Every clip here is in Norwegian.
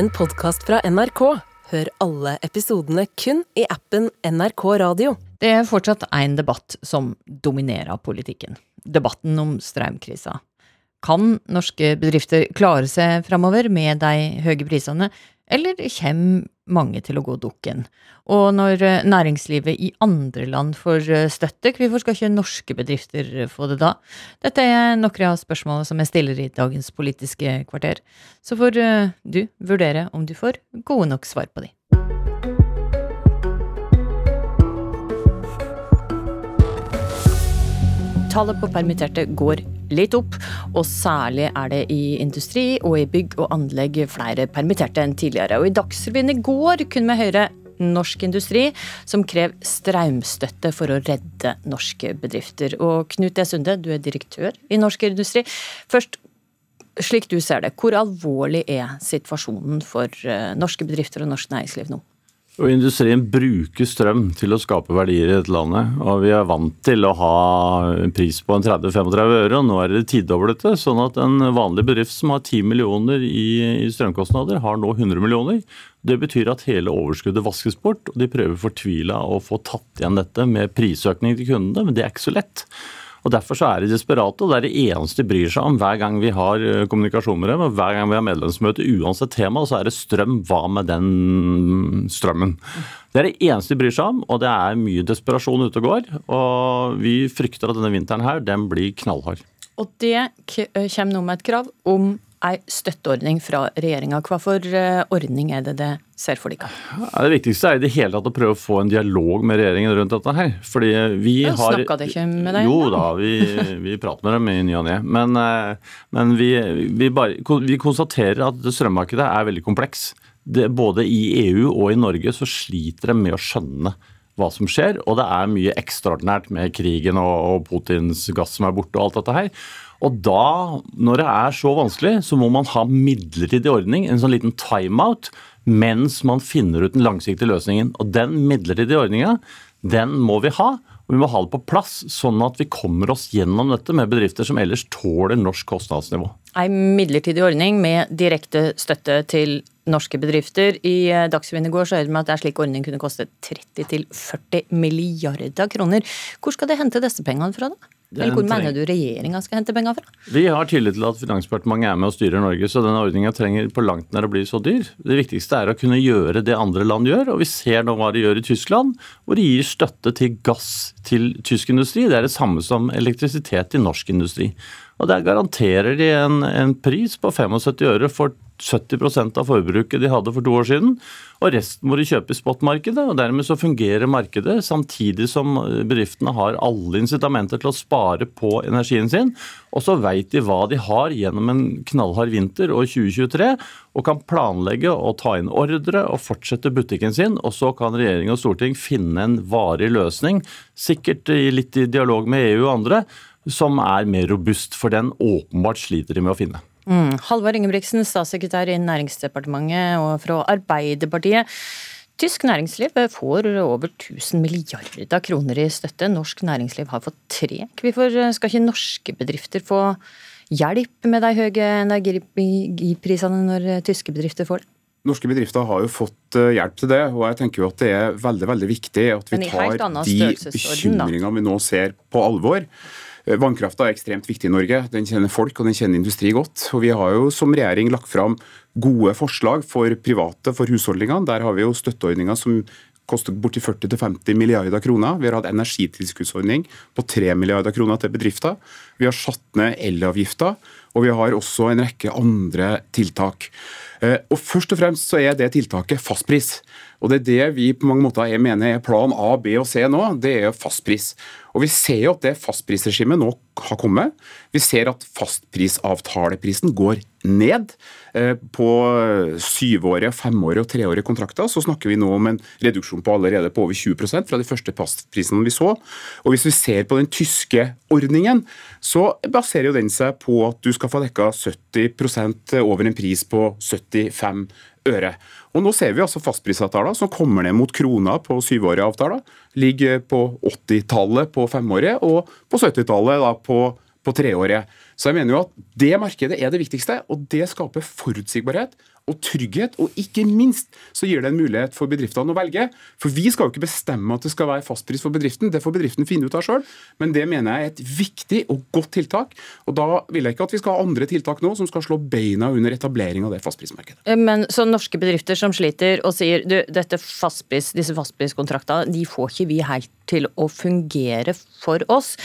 en podkast fra NRK. Hør alle episodene kun i appen NRK Radio. Det er fortsatt én debatt som dominerer politikken. Debatten om strømkrisa. Kan norske bedrifter klare seg framover med de høye prisene, eller kommer mange til å gå dukken? Og når eh, næringslivet i andre land får eh, støtte, hvorfor skal ikke norske bedrifter få det da? Dette er noen av spørsmålene som jeg stiller i dagens Politiske kvarter. Så får eh, du vurdere om du får gode nok svar på de. Tallet på permitterte går litt opp, og særlig er det i industri og i bygg og anlegg flere permitterte enn tidligere. Og i Dagsrevyen i går kunne vi høre Norsk Industri, som krever strømstøtte for å redde norske bedrifter. Og Knut E. Sunde, du er direktør i Norsk Industri. Først, slik du ser det, hvor alvorlig er situasjonen for eh, norske bedrifter og norsk næringsliv nå? Og Industrien bruker strøm til å skape verdier i dette landet. og Vi er vant til å ha en pris på en 30-35 øre, og nå er det tidoblete. Sånn at en vanlig bedrift som har 10 millioner i strømkostnader, har nå 100 millioner. Det betyr at hele overskuddet vaskes bort, og de prøver fortvila å få tatt igjen dette med prisøkning til kundene, men det er ikke så lett. Og Derfor så er de desperate, og det er det eneste de bryr seg om hver gang vi har eh, kommunikasjon med dem. og Hver gang vi har medlemsmøte, uansett tema, så er det strøm. Hva med den strømmen? Det er det eneste de bryr seg om, og det er mye desperasjon ute og går. Og vi frykter at denne vinteren her, den blir knallhard. Og det eh, kommer nå med et krav om ei støtteordning fra regjeringa. Hva for eh, ordning er det det ser for dere? Ja, det viktigste er i det hele tatt å prøve å få en dialog med regjeringen rundt dette her. Fordi vi ja, har Snakka dere ikke med dem? Jo da, vi, vi prater med dem i ny og ne. Men, eh, men vi, vi, bare, vi, konstaterer at strømmarkedet er veldig kompleks. Det, både i EU og i Norge så sliter de med å skjønne hva som skjer, og det er mye ekstraordinært med krigen og, og Putins gass som er borte og alt dette her. Og da, når det er så vanskelig, så må man ha midlertidig ordning, en sånn liten timeout, mens man finner ut den langsiktige løsningen. Og den midlertidige ordninga, den må vi ha. Og vi må ha det på plass, sånn at vi kommer oss gjennom dette med bedrifter som ellers tåler norsk kostnadsnivå. En midlertidig ordning med direkte støtte til norske bedrifter. I Dagsrevyen i går så hørte vi at en slik ordning kunne koste 30-40 milliarder kroner. Hvor skal de hente disse pengene fra, da? Eller hvor mener du regjeringa skal hente penger fra? Vi har tillit til at Finansdepartementet er med og styrer Norge, så denne ordninga trenger på langt nær å bli så dyr. Det viktigste er å kunne gjøre det andre land gjør, og vi ser nå hva de gjør i Tyskland, hvor de gir støtte til gass til tysk industri. Det er det samme som elektrisitet til norsk industri. Og Der garanterer de en, en pris på 75 øre for 70% av forbruket de hadde for to år siden. Og resten må de kjøpe i spotmarkedet. og Dermed så fungerer markedet, samtidig som bedriftene har alle incitamenter til å spare på energien sin. Og så veit de hva de har gjennom en knallhard vinter og 2023, og kan planlegge og ta inn ordre og fortsette butikken sin. Og så kan regjering og storting finne en varig løsning, sikkert litt i dialog med EU og andre, som er mer robust, for den åpenbart sliter de med å finne. Mm. Halvard Ingebrigtsen, statssekretær i Næringsdepartementet og fra Arbeiderpartiet. Tysk næringsliv får over 1000 milliarder kroner i støtte. Norsk næringsliv har fått tre. Hvorfor skal ikke norske bedrifter få hjelp med de høye energiprisene når tyske bedrifter får det? Norske bedrifter har jo fått eh, hjelp til det, og jeg tenker jo at det er veldig veldig viktig at vi tar de bekymringene vi nå ser på alvor. Eh, vannkrafta er ekstremt viktig i Norge. Den kjenner folk og den kjenner industri godt. Og Vi har jo som regjering lagt fram gode forslag for private, for husholdningene. Der har vi jo støtteordninger som koster borti 40-50 milliarder kroner. Vi har hatt energitilskuddsordning på 3 milliarder kroner til bedrifter. Vi har satt ned elavgifta, og vi har også en rekke andre tiltak. Eh, og Først og fremst så er det tiltaket fastpris. Og Det er det vi på mange måter jeg mener er plan A, B og C nå. Det er fastpris. Og Vi ser jo at det fastprisregimet nå har kommet. Vi ser at fastprisavtaleprisen går ned. Eh, på syvårige, femårige og treårige kontrakter så snakker vi nå om en reduksjon på allerede på over 20% fra de første fastprisene vi så. Og Hvis vi ser på den tyske ordningen, så baserer jo den seg på at du skal få dekka 70% over en pris på 75 øre. Og Nå ser vi altså fastprisavtaler som kommer ned mot krona på syvårige avtaler. Ligger på 80-tallet på femårige og på 70-tallet på, på treårige. Så jeg mener jo at det markedet er det viktigste, og det skaper forutsigbarhet og trygghet, og ikke minst så gir det en mulighet for bedriftene å velge. For vi skal jo ikke bestemme at det skal være fastpris for bedriften, det får bedriften finne ut av sjøl. Men det mener jeg er et viktig og godt tiltak. Og da vil jeg ikke at vi skal ha andre tiltak nå som skal slå beina under etablering av det fastprismarkedet. Eh, men så norske bedrifter som sliter og sier du, dette fastpris, disse fastpriskontraktene, de får ikke vi helt til å fungere for oss.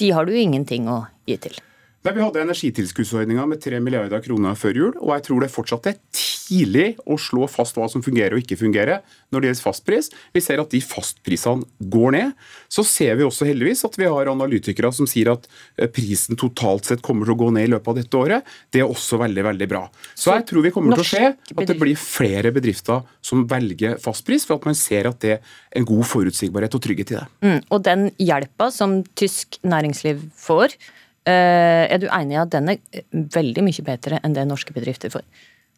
De har du ingenting å gi til. Nei, Vi hadde energitilskuddsordninga med 3 milliarder kroner før jul, og jeg tror det fortsatt er tidlig å slå fast hva som fungerer og ikke fungerer når det gjelder fastpris. Vi ser at de fastprisene går ned. Så ser vi også heldigvis at vi har analytikere som sier at eh, prisen totalt sett kommer til å gå ned i løpet av dette året. Det er også veldig, veldig bra. Så jeg tror vi kommer til å se at det blir flere bedrifter som velger fastpris, for at man ser at det er en god forutsigbarhet og trygghet i det. Mm, og den hjelpa som tysk næringsliv får, er du enig i at den er veldig mye bedre enn det norske bedrifter får?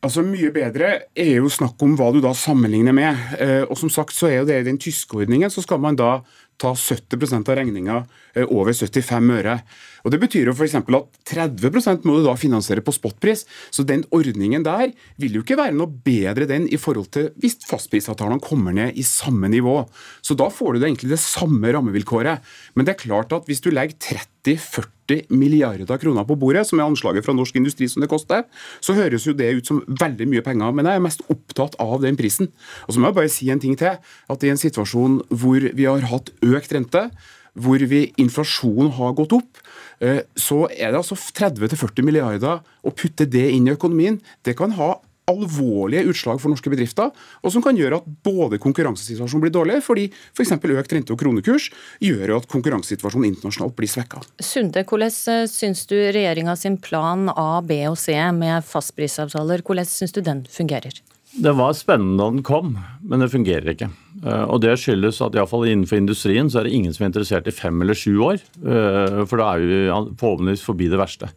Altså Mye bedre er jo snakk om hva du da sammenligner med. Eh, og som sagt så er jo det i den tyske ordningen, så skal man da ta 70 av regninga eh, over 75 øre. Og Det betyr jo f.eks. at 30 må du da finansiere på spotpris. Så den ordningen der vil jo ikke være noe bedre den i forhold til hvis fastprisavtalene kommer ned i samme nivå. Så da får du det egentlig det samme rammevilkåret. Men det er klart at hvis du legger 30-40 milliarder kroner på bordet, som er anslaget fra norsk industri som det koster, så høres jo det ut som veldig mye penger. Men jeg er mest opptatt av den prisen. Og så må jeg bare si en ting til. At i en situasjon hvor vi har hatt økt rente, hvor vi, inflasjonen har gått opp, så er det altså 30-40 milliarder å putte det inn i økonomien. Det kan ha alvorlige utslag for norske bedrifter, og som kan gjøre at både konkurransesituasjonen blir dårlig, fordi f.eks. For økt rente- og kronekurs gjør at konkurransesituasjonen internasjonalt blir svekka. Sunde, hvordan eh, syns du regjeringa sin plan A, B og C med fastprisavtaler, hvordan syns du den fungerer? Det var spennende da den kom, men det fungerer ikke. Eh, og Det skyldes at i fall innenfor industrien så er det ingen som er interessert i fem eller sju år. Eh, for da er vi forhåpentligvis forbi det verste.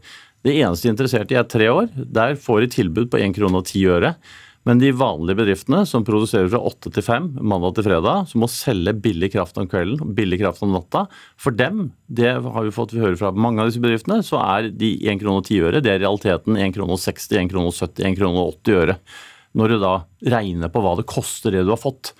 Det eneste interesserte er tre år. Der får de tilbud på 1 krone og 10 øre. Men de vanlige bedriftene som produserer fra 8 til 5 mandag til fredag, som må selge billig kraft om kvelden og billig kraft om natta, for dem, det har vi fått høre fra mange av disse bedriftene, så er de 1 krone og 10 øre det er realiteten 1 krone og 60, 1 krone og 70, 1 krone og 80 øre. Når du da regner på hva det koster det du har fått.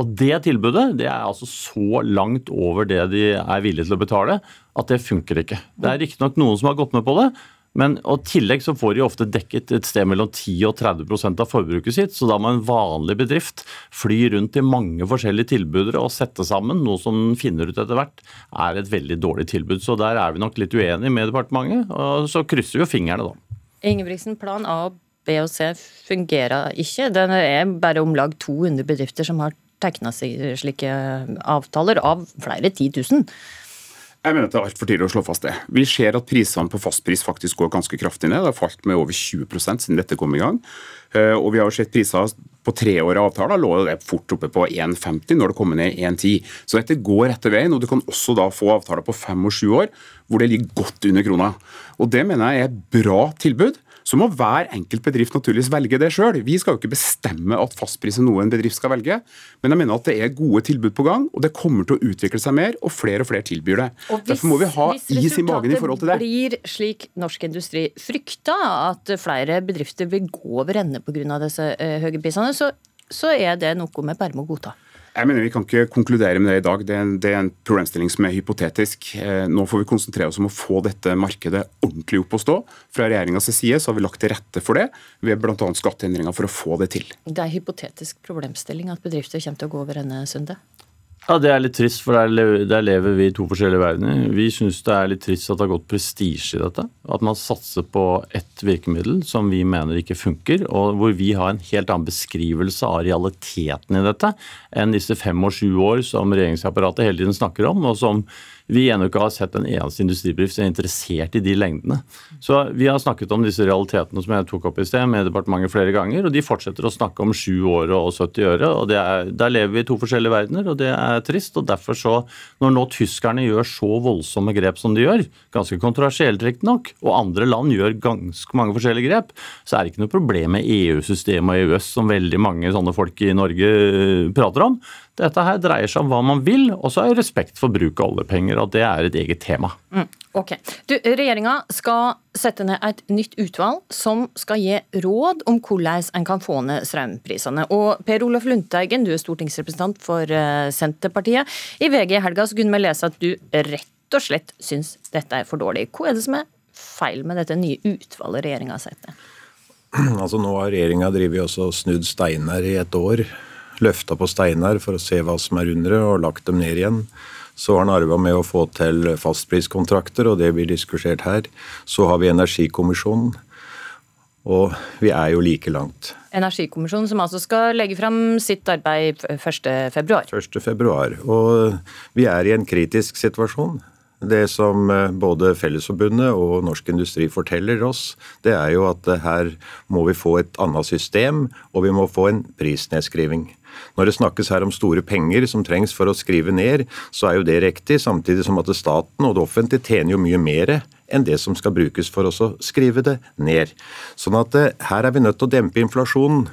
Og Det tilbudet det er altså så langt over det de er villige til å betale, at det funker ikke. Det er riktignok noen som har gått med på det, men i tillegg så får de ofte dekket et sted mellom 10 og 30 av forbruket sitt. Så da må en vanlig bedrift fly rundt i mange forskjellige tilbudere og sette sammen noe som finner ut etter hvert er et veldig dårlig tilbud. Så der er vi nok litt uenige med departementet. Og så krysser vi jo fingrene, da. Ingebrigtsen, plan A og B og C fungerer ikke. Det er bare om lag 200 bedrifter som har tegna slike avtaler, av flere 10 000. Jeg mener at det er altfor tidlig å slå fast det. Vi ser at prisene på fastpris faktisk går ganske kraftig ned. Det har falt med over 20 siden dette kom i gang. Eh, og vi har sett priser på treårige avtaler lå det fort oppe på 1,50 når det kommer ned 1,10. Så dette går rette veien, og du kan også da få avtaler på fem og sju år hvor det ligger godt under krona. Og Det mener jeg er bra tilbud. Så må hver enkelt bedrift naturligvis velge det sjøl. Vi skal jo ikke bestemme at fastpris er noe en bedrift skal velge, men jeg mener at det er gode tilbud på gang, og det kommer til å utvikle seg mer, og flere og flere tilbyr det. Hvis, Derfor må vi ha is i magen i forhold til det. Hvis resultatet blir slik norsk industri frykta, at flere bedrifter vil gå over ende pga. disse eh, høye prisene, så, så er det noe vi bare må godta. Jeg mener Vi kan ikke konkludere med det i dag. Det er, en, det er en problemstilling som er hypotetisk. Eh, nå får vi konsentrere oss om å få dette markedet ordentlig opp å stå. Fra regjeringas side så har vi lagt til rette for det ved bl.a. skatteendringer for å få det til. Det er hypotetisk problemstilling at bedrifter kommer til å gå over ende, Sunde? Ja, Det er litt trist, for der, der lever vi i to forskjellige verdener. Vi syns det er litt trist at det har gått prestisje i dette. At man satser på ett virkemiddel som vi mener ikke funker, og hvor vi har en helt annen beskrivelse av realiteten i dette enn disse fem og sju år som regjeringsapparatet hele tiden snakker om, og som vi ennå ikke har sett en eneste industribedrift som er interessert i de lengdene. Så Vi har snakket om disse realitetene som jeg tok opp i sted med departementet flere ganger, og de fortsetter å snakke om 7 år og 70 øre. og er, Der lever vi i to forskjellige verdener, og det er trist. og derfor så, Når nå tyskerne gjør så voldsomme grep som de gjør, ganske kontroversielt riktignok, og andre land gjør ganske mange forskjellige grep, så er det ikke noe problem med EU-systemet og EØS som veldig mange sånne folk i Norge prater om. Dette her dreier seg om hva man vil, og så er respekt for bruk av oljepenger, og det er et eget tema. Mm. Ok. Du, Regjeringa skal sette ned et nytt utvalg som skal gi råd om hvordan en kan få ned strømprisene. Og Per Olaf Lundteigen, du er stortingsrepresentant for eh, Senterpartiet. I VG i helga kunne vi lese at du rett og slett syns dette er for dårlig. Hva er det som er feil med dette nye utvalget regjeringa har sett ned? Altså Nå har regjeringa snudd steiner i et år. Løfta på steiner for å se hva som er under det, og lagt dem ned igjen. Så har han arva med å få til fastpriskontrakter, og det blir diskutert her. Så har vi Energikommisjonen. Og vi er jo like langt. Energikommisjonen som altså skal legge fram sitt arbeid 1.2. 1.2. Og vi er i en kritisk situasjon. Det som eh, både Fellesforbundet og Norsk Industri forteller oss, det er jo at eh, her må vi få et annet system, og vi må få en prisnedskriving. Når det snakkes her om store penger som trengs for å skrive ned, så er jo det riktig, samtidig som at staten og det offentlige tjener jo mye mer enn det som skal brukes for å skrive det ned. Sånn at eh, her er vi nødt til å dempe inflasjonen.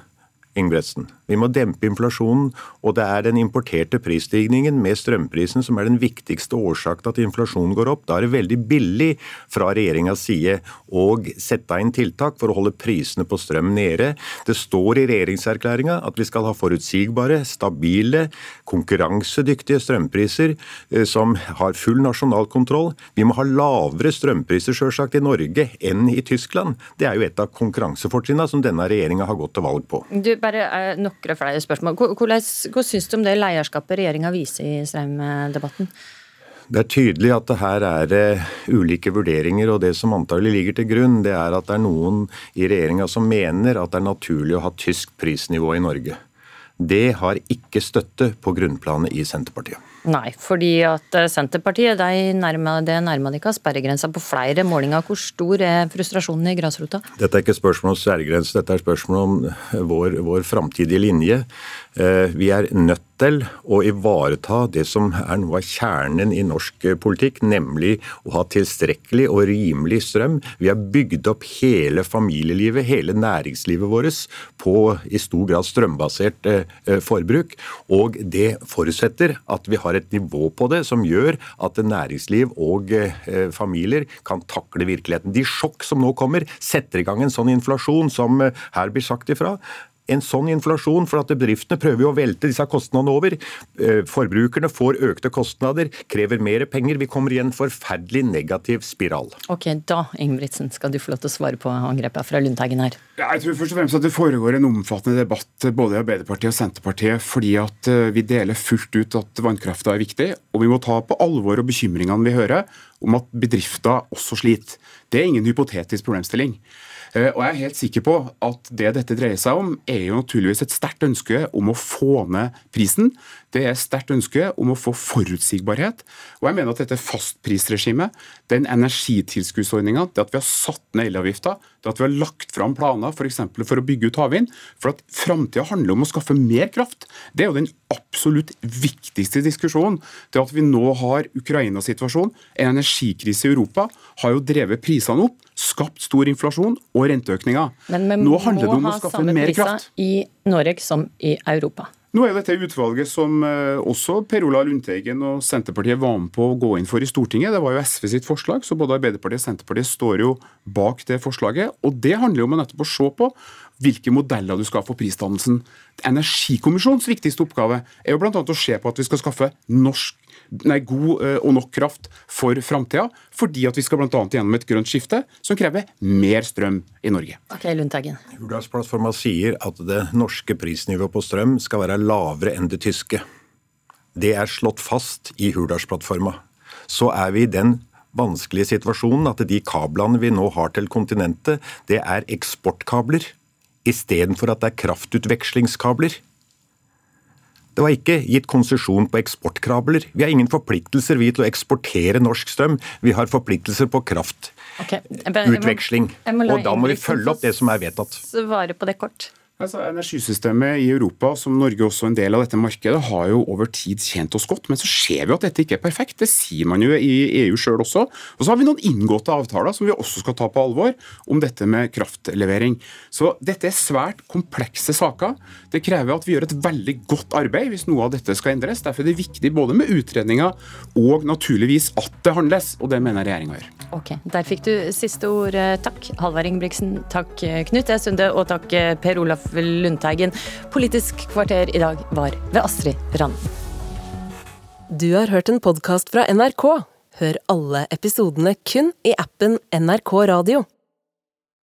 Ingebretsen. Vi må dempe inflasjonen, og det er den importerte prisstigningen med strømprisen som er den viktigste årsaken til at inflasjonen går opp. Da er det veldig billig fra regjeringas side å sette inn tiltak for å holde prisene på strøm nede. Det står i regjeringserklæringa at vi skal ha forutsigbare, stabile, konkurransedyktige strømpriser eh, som har full nasjonal kontroll. Vi må ha lavere strømpriser selvsagt i Norge enn i Tyskland. Det er jo et av konkurransefortrinnene som denne regjeringa har gått til valg på. Du, bare nokre noen flere spørsmål. Hvordan, hva syns du om det lederskapet regjeringa viser i strømdebatten? Det er tydelig at det her er uh, ulike vurderinger, og det som antagelig ligger til grunn, det er at det er noen i regjeringa som mener at det er naturlig å ha tysk prisnivå i Norge. Det har ikke støtte på grunnplanet i Senterpartiet. Nei, fordi at eh, Senterpartiet de nærmer, det nærmer de ikke sperregrensa på flere målinger. Hvor stor er frustrasjonen i grasrota? Dette er ikke spørsmål om sperregrense, dette er spørsmål om vår, vår framtidige linje. Eh, vi er nødt til å ivareta det som er noe av kjernen i norsk politikk, nemlig å ha tilstrekkelig og rimelig strøm. Vi har bygd opp hele familielivet, hele næringslivet vårt, på i stor grad strømbasert eh, forbruk. Og det forutsetter at vi har et nivå på det som gjør at næringsliv og eh, familier kan takle virkeligheten. De sjokk som nå kommer, setter i gang en sånn inflasjon som her blir sagt ifra en sånn inflasjon, for at bedriftene prøver jo å velte disse kostnadene over. Eh, forbrukerne får økte kostnader, krever mer penger. Vi kommer i en forferdelig negativ spiral. Ok, Da Ingebrigtsen, skal du få lov til å svare på angrepet fra Lundteigen her. Jeg tror først og fremst at det foregår en omfattende debatt både i Arbeiderpartiet og Senterpartiet, fordi at eh, vi deler fullt ut at vannkrafta er viktig, og vi må ta på alvor og bekymringene vi hører om at bedrifter også sliter. Det er ingen hypotetisk problemstilling. Eh, og jeg er helt sikker på at det dette dreier seg om, er jo naturligvis et sterkt ønske om å få ned prisen. Det er et sterkt ønske om å få forutsigbarhet. Og jeg mener at dette fastprisregimet, den energitilskuddsordninga, det at vi har satt ned elavgifta, det at vi har lagt fram planer. For, for å bygge ut havvind, for at framtida handler om å skaffe mer kraft, det er jo den absolutt viktigste diskusjonen. Det at vi nå har Ukraina-situasjonen, en energikrise i Europa, har jo drevet prisene opp, skapt stor inflasjon og renteøkninger. Men vi nå handler det om å skaffe mer kraft. i Norge som i Europa. Nå er dette utvalget som eh, også Per Ola Lundteigen og Senterpartiet var med på å gå inn for i Stortinget. Det var jo SV sitt forslag, så både Arbeiderpartiet og Senterpartiet står jo bak det forslaget. Og det handler jo om å nettopp å se på hvilke modeller du skal få prisdannelsen. Energikommisjonens viktigste oppgave er jo bl.a. å se på at vi skal skaffe norsk, nei, god eh, og nok kraft for framtida, fordi at vi skal bl.a. gjennom et grønt skifte som krever mer strøm i Norge. Ok, Lundteigen. Hurdalsplattforma sier at det norske prisnivået på strøm skal være lavere enn det tyske. Det er slått fast i Hurdalsplattforma. Så er vi i den vanskelige situasjonen at de kablene vi nå har til kontinentet, det er eksportkabler istedenfor at det er kraftutvekslingskabler. Det var ikke gitt konsesjon på eksportkabler. Vi har ingen forpliktelser vi til å eksportere norsk strøm. Vi har forpliktelser på kraftutveksling. Okay. Og da må vi følge opp det som er vedtatt. Svare på det kort. Altså, Energisystemet i Europa, som Norge også en del av dette markedet, har jo over tid tjent oss godt. Men så ser vi at dette ikke er perfekt. Det sier man jo i EU sjøl også. Og så har vi noen inngåtte avtaler som vi også skal ta på alvor, om dette med kraftlevering. Så dette er svært komplekse saker. Det krever at vi gjør et veldig godt arbeid hvis noe av dette skal endres. Derfor er det viktig både med utredninger og naturligvis at det handles, og det mener regjeringa gjør. Ok, Der fikk du siste ord. Takk, Halvard Ingebrigtsen. Takk, Knut E. Sunde. Og takk, Per Olaf Lundteigen. Politisk kvarter i dag var ved Astrid Randen. Du har hørt en podkast fra NRK. Hør alle episodene kun i appen NRK Radio.